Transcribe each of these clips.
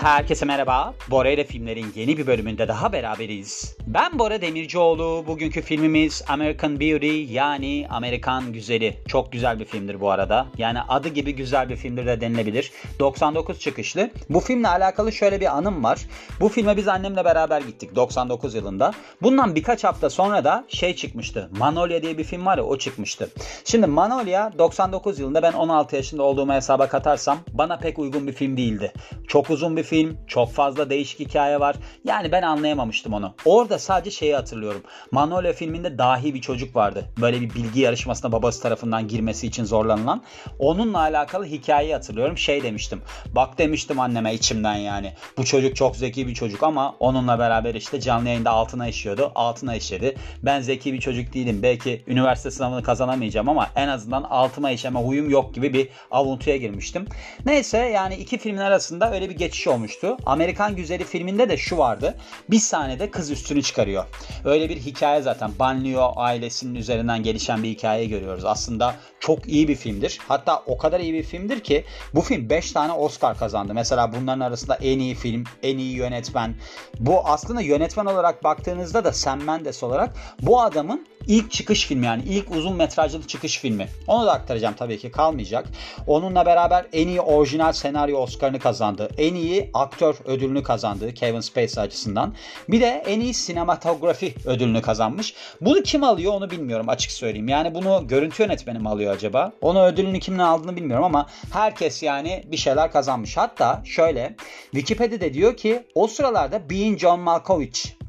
Herkese merhaba. Bora ile filmlerin yeni bir bölümünde daha beraberiz. Ben Bora Demircioğlu. Bugünkü filmimiz American Beauty yani Amerikan Güzeli. Çok güzel bir filmdir bu arada. Yani adı gibi güzel bir filmdir de denilebilir. 99 çıkışlı. Bu filmle alakalı şöyle bir anım var. Bu filme biz annemle beraber gittik 99 yılında. Bundan birkaç hafta sonra da şey çıkmıştı. Manolya diye bir film var ya o çıkmıştı. Şimdi Manolya 99 yılında ben 16 yaşında olduğumu hesaba katarsam bana pek uygun bir film değildi. Çok uzun bir film. Çok fazla değişik hikaye var. Yani ben anlayamamıştım onu. Orada sadece şeyi hatırlıyorum. Manolya filminde dahi bir çocuk vardı. Böyle bir bilgi yarışmasına babası tarafından girmesi için zorlanılan. Onunla alakalı hikayeyi hatırlıyorum. Şey demiştim. Bak demiştim anneme içimden yani. Bu çocuk çok zeki bir çocuk ama onunla beraber işte canlı yayında altına işiyordu. Altına işledi. Ben zeki bir çocuk değilim. Belki üniversite sınavını kazanamayacağım ama en azından altıma işeme huyum yok gibi bir avuntuya girmiştim. Neyse yani iki filmin arasında öyle bir geçiş olmuştu. Amerikan Güzeli filminde de şu vardı. Bir sahnede kız üstünü çıkarıyor. Öyle bir hikaye zaten. Banlieue ailesinin üzerinden gelişen bir hikaye görüyoruz. Aslında çok iyi bir filmdir. Hatta o kadar iyi bir filmdir ki bu film 5 tane Oscar kazandı. Mesela bunların arasında en iyi film, en iyi yönetmen. Bu aslında yönetmen olarak baktığınızda da Sam Mendes olarak bu adamın ilk çıkış filmi yani ilk uzun metrajlı çıkış filmi. Onu da aktaracağım tabii ki kalmayacak. Onunla beraber en iyi orijinal senaryo Oscar'ını kazandı. En iyi aktör ödülünü kazandı Kevin Spacey açısından. Bir de en iyi sinematografi ödülünü kazanmış. Bunu kim alıyor onu bilmiyorum açık söyleyeyim. Yani bunu görüntü yönetmeni mi alıyor acaba? Onu ödülünü kimin aldığını bilmiyorum ama herkes yani bir şeyler kazanmış. Hatta şöyle Wikipedia'da diyor ki o sıralarda Being John Malkovich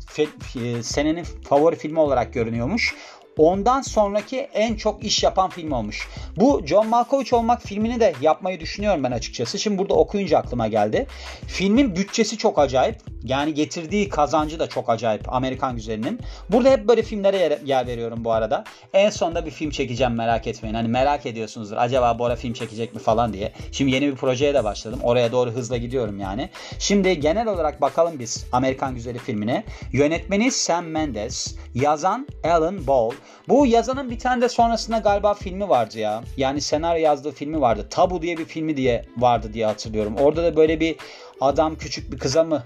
senenin favori filmi olarak görünüyormuş. Ondan sonraki en çok iş yapan film olmuş. Bu John Malkovich olmak filmini de yapmayı düşünüyorum ben açıkçası. Şimdi burada okuyunca aklıma geldi. Filmin bütçesi çok acayip. Yani getirdiği kazancı da çok acayip Amerikan güzelinin. Burada hep böyle filmlere yer, yer veriyorum bu arada. En sonunda bir film çekeceğim merak etmeyin. Hani merak ediyorsunuzdur. Acaba Bora film çekecek mi falan diye. Şimdi yeni bir projeye de başladım. Oraya doğru hızla gidiyorum yani. Şimdi genel olarak bakalım biz Amerikan Güzeli filmine. Yönetmeni Sam Mendes. Yazan Alan Ball. Bu yazanın bir tane de sonrasında galiba filmi vardı ya. Yani senaryo yazdığı filmi vardı. Tabu diye bir filmi diye vardı diye hatırlıyorum. Orada da böyle bir adam küçük bir kıza mı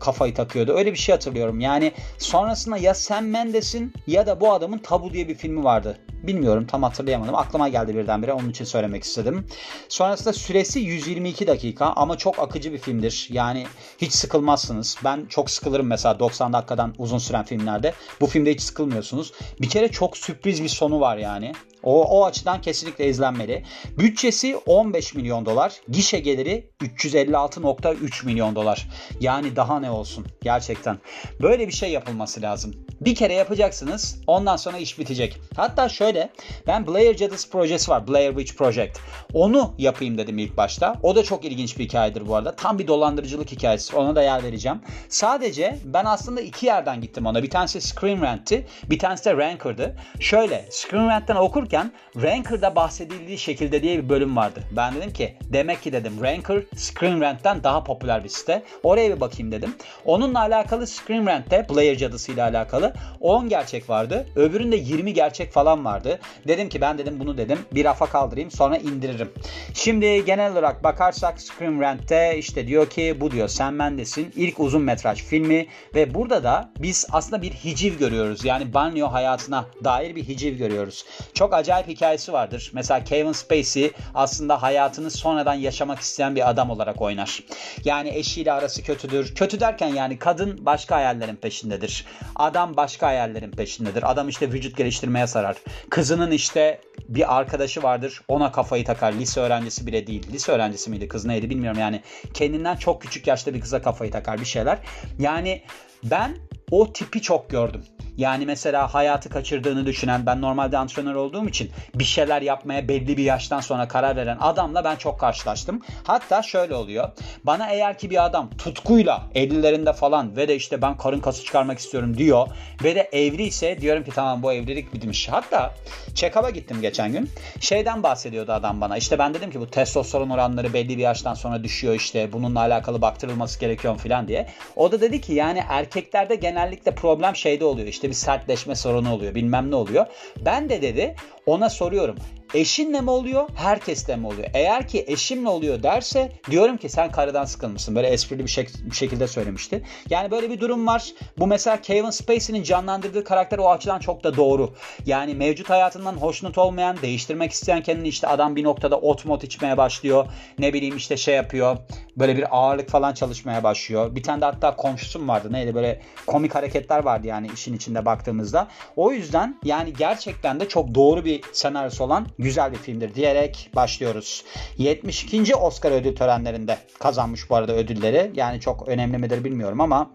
kafayı takıyordu. Öyle bir şey hatırlıyorum. Yani sonrasında ya Sam Mendes'in ya da bu adamın Tabu diye bir filmi vardı. Bilmiyorum tam hatırlayamadım. Aklıma geldi birdenbire onun için söylemek istedim. Sonrasında süresi 122 dakika ama çok akıcı bir filmdir. Yani hiç sıkılmazsınız. Ben çok sıkılırım mesela 90 dakikadan uzun süren filmlerde. Bu filmde hiç sıkılmıyorsunuz. Bir kere çok sürpriz bir sonu var yani. O, o açıdan kesinlikle izlenmeli. Bütçesi 15 milyon dolar. Gişe geliri 356.3 milyon dolar. Yani daha ne olsun gerçekten. Böyle bir şey yapılması lazım. Bir kere yapacaksınız ondan sonra iş bitecek. Hatta şöyle ben Blair Cadısı projesi var. Blair Witch Project. Onu yapayım dedim ilk başta. O da çok ilginç bir hikayedir bu arada. Tam bir dolandırıcılık hikayesi. Ona da yer vereceğim. Sadece ben aslında iki yerden gittim ona. Bir tanesi Screen Rant'ti. Bir tanesi de Ranker'dı. Şöyle Screen Rant'ten okurken Ranker'da bahsedildiği şekilde diye bir bölüm vardı. Ben dedim ki demek ki dedim Ranker Screen Rant'ten daha popüler bir site. Oraya bir bakayım dedim. Onunla alakalı Screen Rant'te Blair cadısıyla alakalı 10 gerçek vardı. Öbüründe 20 gerçek falan vardı. Dedim ki ben dedim bunu dedim bir rafa kaldırayım sonra indiririm. Şimdi genel olarak bakarsak Screen Rant'te işte diyor ki bu diyor Sam Mendes'in ilk uzun metraj filmi ve burada da biz aslında bir hiciv görüyoruz. Yani banyo hayatına dair bir hiciv görüyoruz. Çok acayip hikayesi vardır. Mesela Kevin Spacey aslında hayatını sonradan yaşamak isteyen bir adam olarak oynar. Yani eşiyle arası kötüdür. Kötü derken yani kadın başka hayallerin peşindedir. Adam başka hayallerin peşindedir. Adam işte vücut geliştirmeye sarar. Kızının işte bir arkadaşı vardır. Ona kafayı takar. Lise öğrencisi bile değil. Lise öğrencisi miydi? Kız neydi bilmiyorum yani. Kendinden çok küçük yaşta bir kıza kafayı takar bir şeyler. Yani ben o tipi çok gördüm. Yani mesela hayatı kaçırdığını düşünen ben normalde antrenör olduğum için bir şeyler yapmaya belli bir yaştan sonra karar veren adamla ben çok karşılaştım. Hatta şöyle oluyor. Bana eğer ki bir adam tutkuyla 50'lerinde falan ve de işte ben karın kası çıkarmak istiyorum diyor ve de evli ise diyorum ki tamam bu evlilik bitmiş. Hatta check-up'a gittim geçen gün. Şeyden bahsediyordu adam bana. İşte ben dedim ki bu testosteron oranları belli bir yaştan sonra düşüyor işte bununla alakalı baktırılması gerekiyor falan diye. O da dedi ki yani erkeklerde genellikle problem şeyde oluyor. İşte bir sertleşme sorunu oluyor bilmem ne oluyor. Ben de dedi ona soruyorum. Eşinle mi oluyor, herkesle mi oluyor? Eğer ki eşimle oluyor derse diyorum ki sen karıdan sıkılmışsın. Böyle esprili bir, şek- bir şekilde söylemişti. Yani böyle bir durum var. Bu mesela Kevin Spacey'nin canlandırdığı karakter o açıdan çok da doğru. Yani mevcut hayatından hoşnut olmayan, değiştirmek isteyen kendini işte adam bir noktada ot mot içmeye başlıyor. Ne bileyim işte şey yapıyor. Böyle bir ağırlık falan çalışmaya başlıyor. Bir tane de hatta komşusum vardı. Neydi böyle komik hareketler vardı yani işin içinde baktığımızda. O yüzden yani gerçekten de çok doğru bir senaryosu olan güzel bir filmdir diyerek başlıyoruz. 72. Oscar ödül törenlerinde kazanmış bu arada ödülleri. Yani çok önemli midir bilmiyorum ama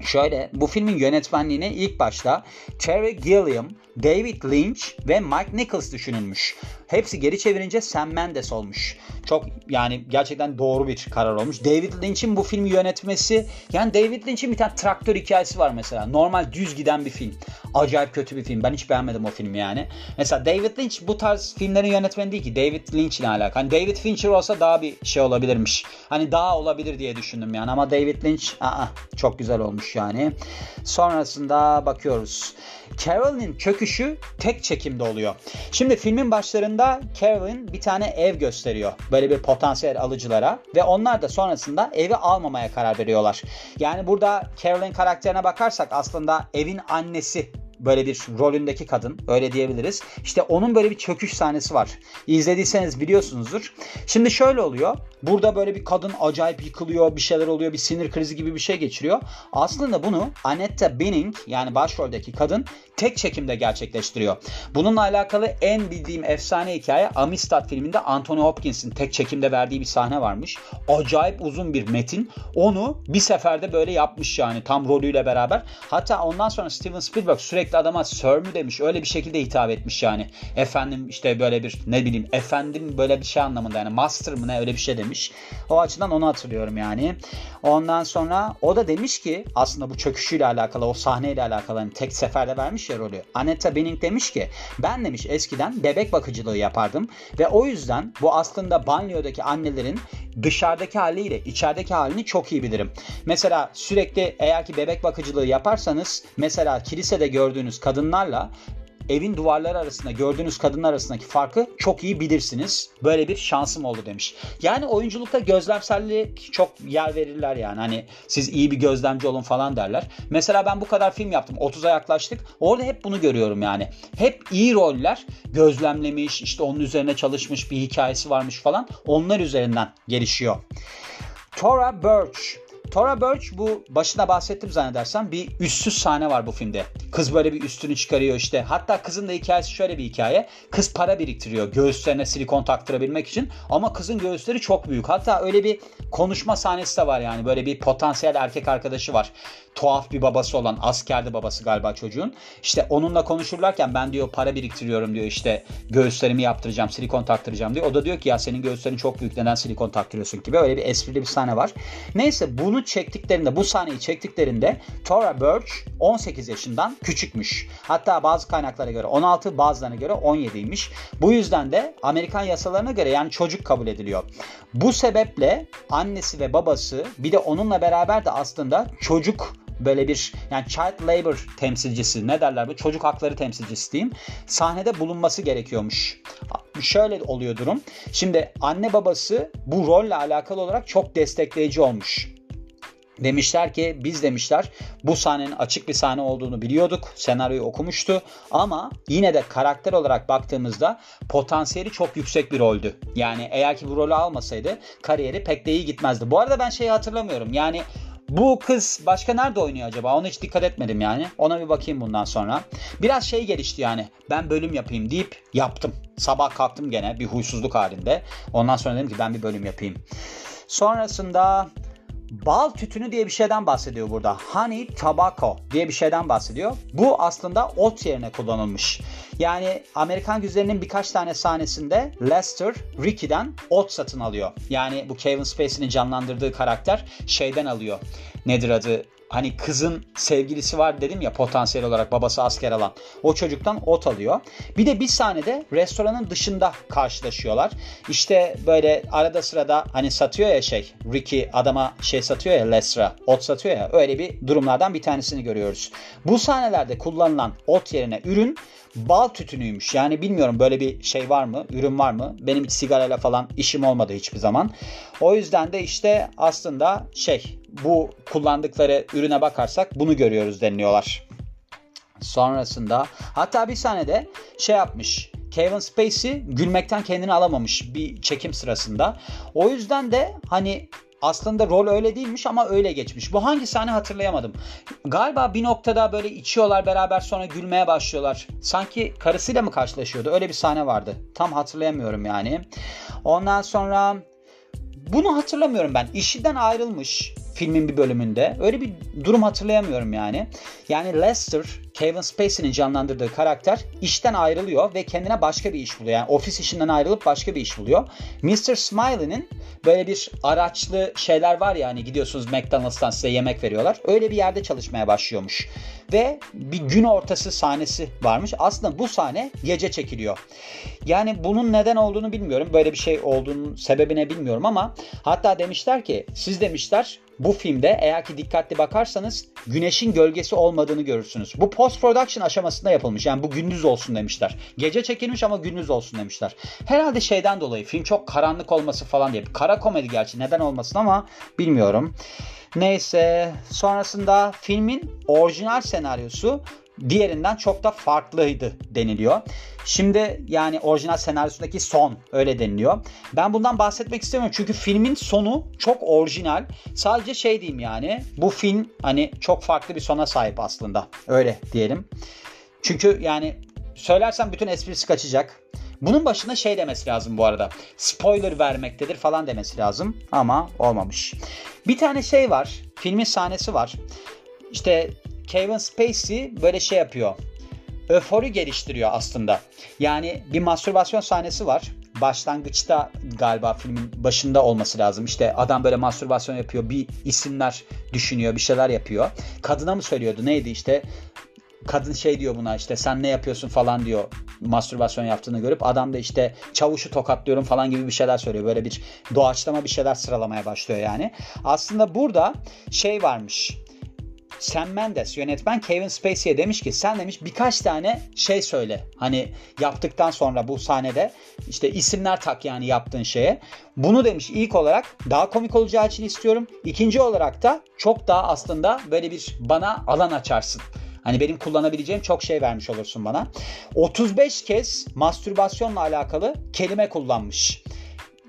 Şöyle bu filmin yönetmenliğine ilk başta Terry Gilliam, David Lynch ve Mike Nichols düşünülmüş. Hepsi geri çevirince Sam Mendes olmuş. Çok yani gerçekten doğru bir karar olmuş. David Lynch'in bu filmi yönetmesi yani David Lynch'in bir tane traktör hikayesi var mesela. Normal düz giden bir film. Acayip kötü bir film. Ben hiç beğenmedim o filmi yani. Mesela David Lynch bu tarz filmlerin yönetmeni değil ki. David Lynch ile alakalı. Hani David Fincher olsa daha bir şey olabilirmiş. Hani daha olabilir diye düşündüm yani. Ama David Lynch aa, çok güzel olmuş yani. Sonrasında bakıyoruz. Carol'in çöküşü tek çekimde oluyor. Şimdi filmin başlarında Carolyn bir tane ev gösteriyor. Böyle bir potansiyel alıcılara ve onlar da sonrasında evi almamaya karar veriyorlar. Yani burada Carolyn karakterine bakarsak aslında evin annesi böyle bir rolündeki kadın öyle diyebiliriz. İşte onun böyle bir çöküş sahnesi var. İzlediyseniz biliyorsunuzdur. Şimdi şöyle oluyor. Burada böyle bir kadın acayip yıkılıyor, bir şeyler oluyor, bir sinir krizi gibi bir şey geçiriyor. Aslında bunu Annette Bening yani başroldeki kadın tek çekimde gerçekleştiriyor. Bununla alakalı en bildiğim efsane hikaye Amistad filminde Anthony Hopkins'in tek çekimde verdiği bir sahne varmış. Acayip uzun bir metin. Onu bir seferde böyle yapmış yani tam rolüyle beraber. Hatta ondan sonra Steven Spielberg sürekli adama sir mü demiş. Öyle bir şekilde hitap etmiş yani. Efendim işte böyle bir ne bileyim efendim böyle bir şey anlamında yani master mı ne öyle bir şey demiş. O açıdan onu hatırlıyorum yani. Ondan sonra o da demiş ki aslında bu çöküşüyle alakalı o sahneyle alakalı hani tek seferde vermiş ya rolü. Annette Bening demiş ki ben demiş eskiden bebek bakıcılığı yapardım ve o yüzden bu aslında banyodaki annelerin dışarıdaki haliyle içerideki halini çok iyi bilirim. Mesela sürekli eğer ki bebek bakıcılığı yaparsanız mesela kilisede gördüğünüz kadınlarla evin duvarları arasında gördüğünüz kadınlar arasındaki farkı çok iyi bilirsiniz. Böyle bir şansım oldu demiş. Yani oyunculukta gözlemselliğe çok yer verirler yani. Hani siz iyi bir gözlemci olun falan derler. Mesela ben bu kadar film yaptım. 30'a yaklaştık. Orada hep bunu görüyorum yani. Hep iyi roller gözlemlemiş, işte onun üzerine çalışmış bir hikayesi varmış falan. Onlar üzerinden gelişiyor. Tora Birch Tora Birch bu başına bahsettim zannedersem bir üstsüz sahne var bu filmde. Kız böyle bir üstünü çıkarıyor işte. Hatta kızın da hikayesi şöyle bir hikaye. Kız para biriktiriyor göğüslerine silikon taktırabilmek için. Ama kızın göğüsleri çok büyük. Hatta öyle bir konuşma sahnesi de var yani. Böyle bir potansiyel erkek arkadaşı var. Tuhaf bir babası olan askerdi babası galiba çocuğun. İşte onunla konuşurlarken ben diyor para biriktiriyorum diyor işte göğüslerimi yaptıracağım silikon taktıracağım diyor. O da diyor ki ya senin göğüslerin çok büyük neden silikon taktırıyorsun gibi öyle bir esprili bir sahne var. Neyse bunu çektiklerinde bu sahneyi çektiklerinde Tora Birch 18 yaşından küçükmüş. Hatta bazı kaynaklara göre 16 bazılarına göre 17'ymiş. Bu yüzden de Amerikan yasalarına göre yani çocuk kabul ediliyor. Bu sebeple annesi ve babası bir de onunla beraber de aslında çocuk böyle bir yani child labor temsilcisi ne derler bu çocuk hakları temsilcisi diyeyim sahnede bulunması gerekiyormuş. Şöyle oluyor durum. Şimdi anne babası bu rolle alakalı olarak çok destekleyici olmuş. Demişler ki biz demişler bu sahnenin açık bir sahne olduğunu biliyorduk. Senaryoyu okumuştu ama yine de karakter olarak baktığımızda potansiyeli çok yüksek bir roldü. Yani eğer ki bu rolü almasaydı kariyeri pek de iyi gitmezdi. Bu arada ben şeyi hatırlamıyorum. Yani bu kız başka nerede oynuyor acaba? Ona hiç dikkat etmedim yani. Ona bir bakayım bundan sonra. Biraz şey gelişti yani. Ben bölüm yapayım deyip yaptım. Sabah kalktım gene bir huysuzluk halinde. Ondan sonra dedim ki ben bir bölüm yapayım. Sonrasında bal tütünü diye bir şeyden bahsediyor burada. Honey tobacco diye bir şeyden bahsediyor. Bu aslında ot yerine kullanılmış. Yani Amerikan güzelinin birkaç tane sahnesinde Lester Ricky'den ot satın alıyor. Yani bu Kevin Spacey'nin canlandırdığı karakter şeyden alıyor. Nedir adı? Hani kızın sevgilisi var dedim ya potansiyel olarak babası asker alan. O çocuktan ot alıyor. Bir de bir sahnede restoranın dışında karşılaşıyorlar. İşte böyle arada sırada hani satıyor ya şey Ricky adama şey satıyor ya Lesra ot satıyor ya öyle bir durumlardan bir tanesini görüyoruz. Bu sahnelerde kullanılan ot yerine ürün bal tütünüymüş. Yani bilmiyorum böyle bir şey var mı, ürün var mı? Benim hiç sigarayla falan işim olmadı hiçbir zaman. O yüzden de işte aslında şey bu kullandıkları ürüne bakarsak bunu görüyoruz deniliyorlar. Sonrasında hatta bir sahnede şey yapmış. Kevin Spacey gülmekten kendini alamamış bir çekim sırasında. O yüzden de hani aslında rol öyle değilmiş ama öyle geçmiş. Bu hangi sahne hatırlayamadım. Galiba bir noktada böyle içiyorlar beraber sonra gülmeye başlıyorlar. Sanki karısıyla mı karşılaşıyordu? Öyle bir sahne vardı. Tam hatırlayamıyorum yani. Ondan sonra bunu hatırlamıyorum ben. İşinden ayrılmış filmin bir bölümünde. Öyle bir durum hatırlayamıyorum yani. Yani Lester, Kevin Spacey'nin canlandırdığı karakter işten ayrılıyor ve kendine başka bir iş buluyor. Yani ofis işinden ayrılıp başka bir iş buluyor. Mr. Smiley'nin böyle bir araçlı şeyler var ya hani gidiyorsunuz McDonald's'tan size yemek veriyorlar. Öyle bir yerde çalışmaya başlıyormuş. Ve bir gün ortası sahnesi varmış. Aslında bu sahne gece çekiliyor. Yani bunun neden olduğunu bilmiyorum. Böyle bir şey olduğunun sebebine bilmiyorum ama hatta demişler ki siz demişler bu filmde eğer ki dikkatli bakarsanız güneşin gölgesi olmadığını görürsünüz. Bu post production aşamasında yapılmış. Yani bu gündüz olsun demişler. Gece çekilmiş ama gündüz olsun demişler. Herhalde şeyden dolayı film çok karanlık olması falan diye. Kara komedi gerçi neden olmasın ama bilmiyorum. Neyse sonrasında filmin orijinal senaryosu diğerinden çok da farklıydı deniliyor. Şimdi yani orijinal senaryosundaki son öyle deniliyor. Ben bundan bahsetmek istemiyorum çünkü filmin sonu çok orijinal. Sadece şey diyeyim yani bu film hani çok farklı bir sona sahip aslında. Öyle diyelim. Çünkü yani söylersem bütün esprisi kaçacak. Bunun başına şey demesi lazım bu arada. Spoiler vermektedir falan demesi lazım ama olmamış. Bir tane şey var. Filmin sahnesi var. İşte Kevin Spacey böyle şey yapıyor. Öfori geliştiriyor aslında. Yani bir mastürbasyon sahnesi var. Başlangıçta galiba filmin başında olması lazım. İşte adam böyle mastürbasyon yapıyor. Bir isimler düşünüyor. Bir şeyler yapıyor. Kadına mı söylüyordu? Neydi işte kadın şey diyor buna işte sen ne yapıyorsun falan diyor mastürbasyon yaptığını görüp adam da işte çavuşu tokatlıyorum falan gibi bir şeyler söylüyor. Böyle bir doğaçlama bir şeyler sıralamaya başlıyor yani. Aslında burada şey varmış. Sam Mendes yönetmen Kevin Spacey'e demiş ki sen demiş birkaç tane şey söyle. Hani yaptıktan sonra bu sahnede işte isimler tak yani yaptığın şeye. Bunu demiş ilk olarak daha komik olacağı için istiyorum. İkinci olarak da çok daha aslında böyle bir bana alan açarsın. Hani benim kullanabileceğim çok şey vermiş olursun bana. 35 kez mastürbasyonla alakalı kelime kullanmış.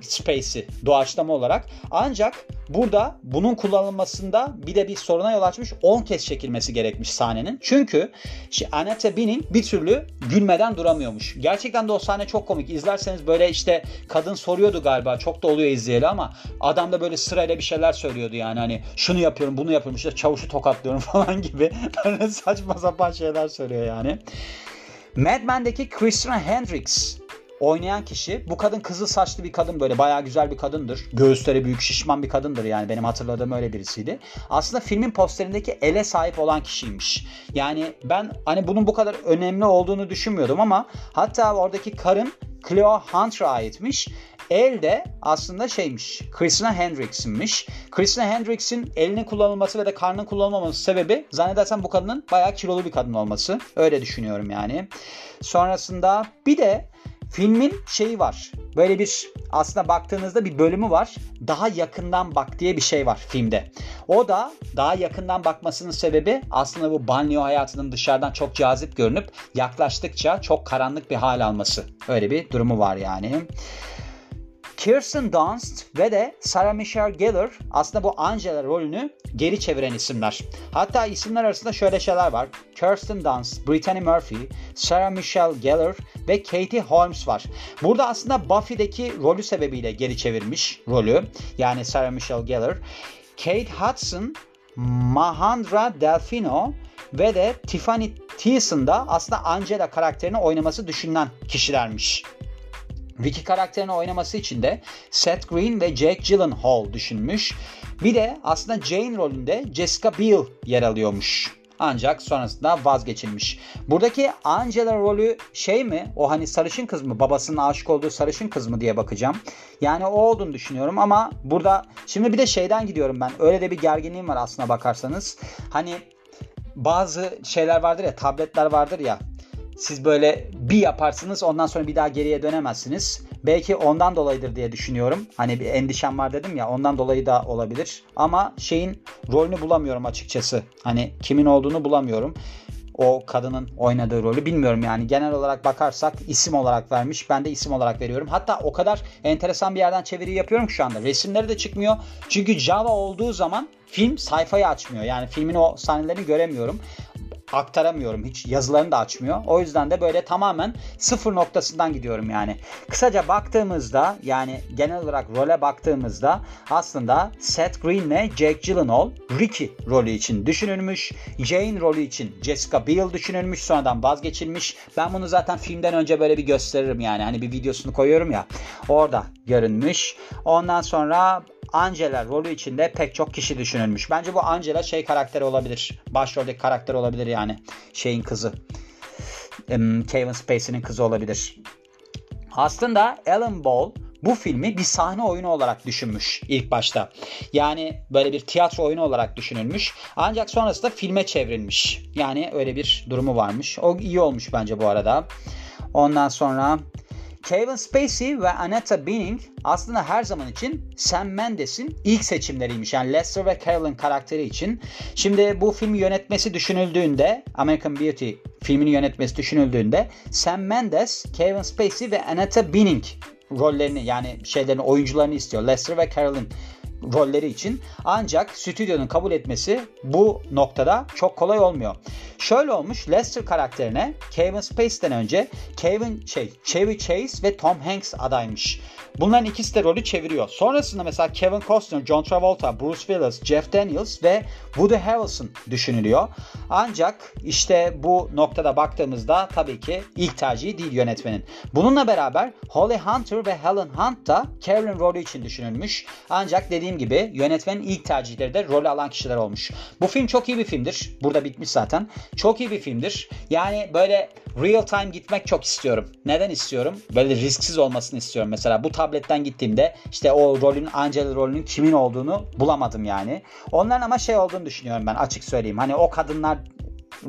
Spacey doğaçlama olarak. Ancak burada bunun kullanılmasında bir de bir soruna yol açmış 10 kez çekilmesi gerekmiş sahnenin. Çünkü işte Annette Bening bir türlü gülmeden duramıyormuş. Gerçekten de o sahne çok komik. İzlerseniz böyle işte kadın soruyordu galiba çok da oluyor izleyeli ama adam da böyle sırayla bir şeyler söylüyordu yani hani şunu yapıyorum bunu yapıyorum işte çavuşu tokatlıyorum falan gibi böyle saçma sapan şeyler söylüyor yani. Mad Men'deki Christina Hendricks oynayan kişi bu kadın kızıl saçlı bir kadın böyle bayağı güzel bir kadındır. Göğüsleri büyük şişman bir kadındır yani benim hatırladığım öyle birisiydi. Aslında filmin posterindeki ele sahip olan kişiymiş. Yani ben hani bunun bu kadar önemli olduğunu düşünmüyordum ama hatta oradaki karın Cleo Hunter'a aitmiş. El de aslında şeymiş. Christina Hendricks'inmiş. Christina Hendricks'in elinin kullanılması ve de karnının kullanılmaması sebebi zannedersem bu kadının bayağı kilolu bir kadın olması. Öyle düşünüyorum yani. Sonrasında bir de Filmin şeyi var. Böyle bir aslında baktığınızda bir bölümü var. Daha yakından bak diye bir şey var filmde. O da daha yakından bakmasının sebebi aslında bu banyo hayatının dışarıdan çok cazip görünüp yaklaştıkça çok karanlık bir hal alması. Öyle bir durumu var yani. Kirsten Dunst ve de Sarah Michelle Gellar aslında bu Angela rolünü geri çeviren isimler. Hatta isimler arasında şöyle şeyler var. Kirsten Dunst, Brittany Murphy, Sarah Michelle Gellar ve Katie Holmes var. Burada aslında Buffy'deki rolü sebebiyle geri çevirmiş rolü. Yani Sarah Michelle Gellar. Kate Hudson, Mahandra Delfino ve de Tiffany Thiessen da aslında Angela karakterini oynaması düşünülen kişilermiş. Ricky karakterini oynaması için de Seth Green ve Jake Gyllenhaal düşünmüş. Bir de aslında Jane rolünde Jessica Biel yer alıyormuş. Ancak sonrasında vazgeçilmiş. Buradaki Angela rolü şey mi? O hani sarışın kız mı? Babasının aşık olduğu sarışın kız mı diye bakacağım. Yani o olduğunu düşünüyorum ama burada şimdi bir de şeyden gidiyorum ben. Öyle de bir gerginliğim var aslına bakarsanız. Hani bazı şeyler vardır ya tabletler vardır ya siz böyle bir yaparsınız ondan sonra bir daha geriye dönemezsiniz. Belki ondan dolayıdır diye düşünüyorum. Hani bir endişem var dedim ya ondan dolayı da olabilir. Ama şeyin rolünü bulamıyorum açıkçası. Hani kimin olduğunu bulamıyorum. O kadının oynadığı rolü bilmiyorum yani. Genel olarak bakarsak isim olarak vermiş. Ben de isim olarak veriyorum. Hatta o kadar enteresan bir yerden çeviri yapıyorum şu anda. Resimleri de çıkmıyor. Çünkü Java olduğu zaman film sayfayı açmıyor. Yani filmin o sahnelerini göremiyorum aktaramıyorum. Hiç yazılarını da açmıyor. O yüzden de böyle tamamen sıfır noktasından gidiyorum yani. Kısaca baktığımızda yani genel olarak role baktığımızda aslında Seth Green ile Jake Gyllenhaal Ricky rolü için düşünülmüş. Jane rolü için Jessica Biel düşünülmüş. Sonradan vazgeçilmiş. Ben bunu zaten filmden önce böyle bir gösteririm yani. Hani bir videosunu koyuyorum ya. Orada görünmüş. Ondan sonra Angela rolü içinde pek çok kişi düşünülmüş. Bence bu Angela şey karakteri olabilir. Başroldeki karakter olabilir yani. Şeyin kızı. Kevin Spacey'nin kızı olabilir. Aslında Ellen Ball bu filmi bir sahne oyunu olarak düşünmüş ilk başta. Yani böyle bir tiyatro oyunu olarak düşünülmüş. Ancak sonrasında filme çevrilmiş. Yani öyle bir durumu varmış. O iyi olmuş bence bu arada. Ondan sonra Kevin Spacey ve Annette Bening aslında her zaman için Sam Mendes'in ilk seçimleriymiş. Yani Lester ve Carolyn karakteri için. Şimdi bu filmi yönetmesi düşünüldüğünde American Beauty filmini yönetmesi düşünüldüğünde Sam Mendes, Kevin Spacey ve Annette Bening rollerini yani şeylerini oyuncularını istiyor. Lester ve Carolyn rolleri için. Ancak stüdyonun kabul etmesi bu noktada çok kolay olmuyor. Şöyle olmuş Lester karakterine Kevin Spacey'den önce Kevin şey Chevy Chase ve Tom Hanks adaymış. Bunların ikisi de rolü çeviriyor. Sonrasında mesela Kevin Costner, John Travolta, Bruce Willis, Jeff Daniels ve Woody Harrelson düşünülüyor. Ancak işte bu noktada baktığımızda tabii ki ilk tercihi değil yönetmenin. Bununla beraber Holly Hunter ve Helen Hunt da Carolyn rolü için düşünülmüş. Ancak dediğim gibi yönetmenin ilk tercihleri de rol alan kişiler olmuş. Bu film çok iyi bir filmdir. Burada bitmiş zaten. Çok iyi bir filmdir. Yani böyle real time gitmek çok istiyorum. Neden istiyorum? Böyle risksiz olmasını istiyorum. Mesela bu tabletten gittiğimde işte o rolün Angela rolünün kimin olduğunu bulamadım yani. Onların ama şey olduğunu düşünüyorum ben açık söyleyeyim. Hani o kadınlar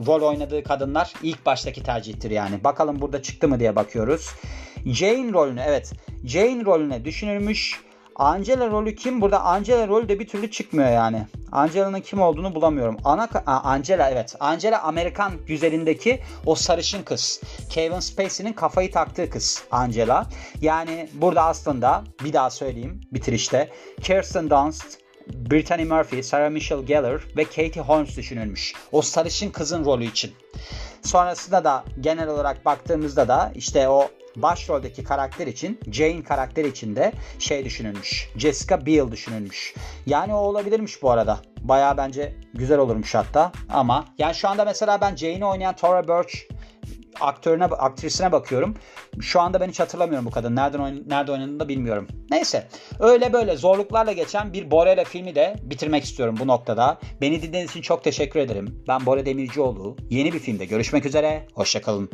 rol oynadığı kadınlar ilk baştaki tercihtir yani. Bakalım burada çıktı mı diye bakıyoruz. Jane rolünü evet Jane rolüne düşünülmüş Angela rolü kim? Burada Angela rolü de bir türlü çıkmıyor yani. Angela'nın kim olduğunu bulamıyorum. Ana Angela evet. Angela Amerikan güzelindeki o sarışın kız. Kevin Spacey'nin kafayı taktığı kız Angela. Yani burada aslında bir daha söyleyeyim bitirişte. Kirsten Dunst, Brittany Murphy, Sarah Michelle Gellar ve Katie Holmes düşünülmüş. O sarışın kızın rolü için. Sonrasında da genel olarak baktığımızda da işte o başroldeki karakter için Jane karakteri için de şey düşünülmüş. Jessica Biel düşünülmüş. Yani o olabilirmiş bu arada. Baya bence güzel olurmuş hatta. Ama yani şu anda mesela ben Jane'i oynayan Tora Birch aktörüne, aktrisine bakıyorum. Şu anda ben hiç hatırlamıyorum bu kadın. Nereden oyn nerede oynadığını da bilmiyorum. Neyse. Öyle böyle zorluklarla geçen bir Borel'e filmi de bitirmek istiyorum bu noktada. Beni dinlediğiniz için çok teşekkür ederim. Ben Bore Demircioğlu. Yeni bir filmde görüşmek üzere. Hoşçakalın.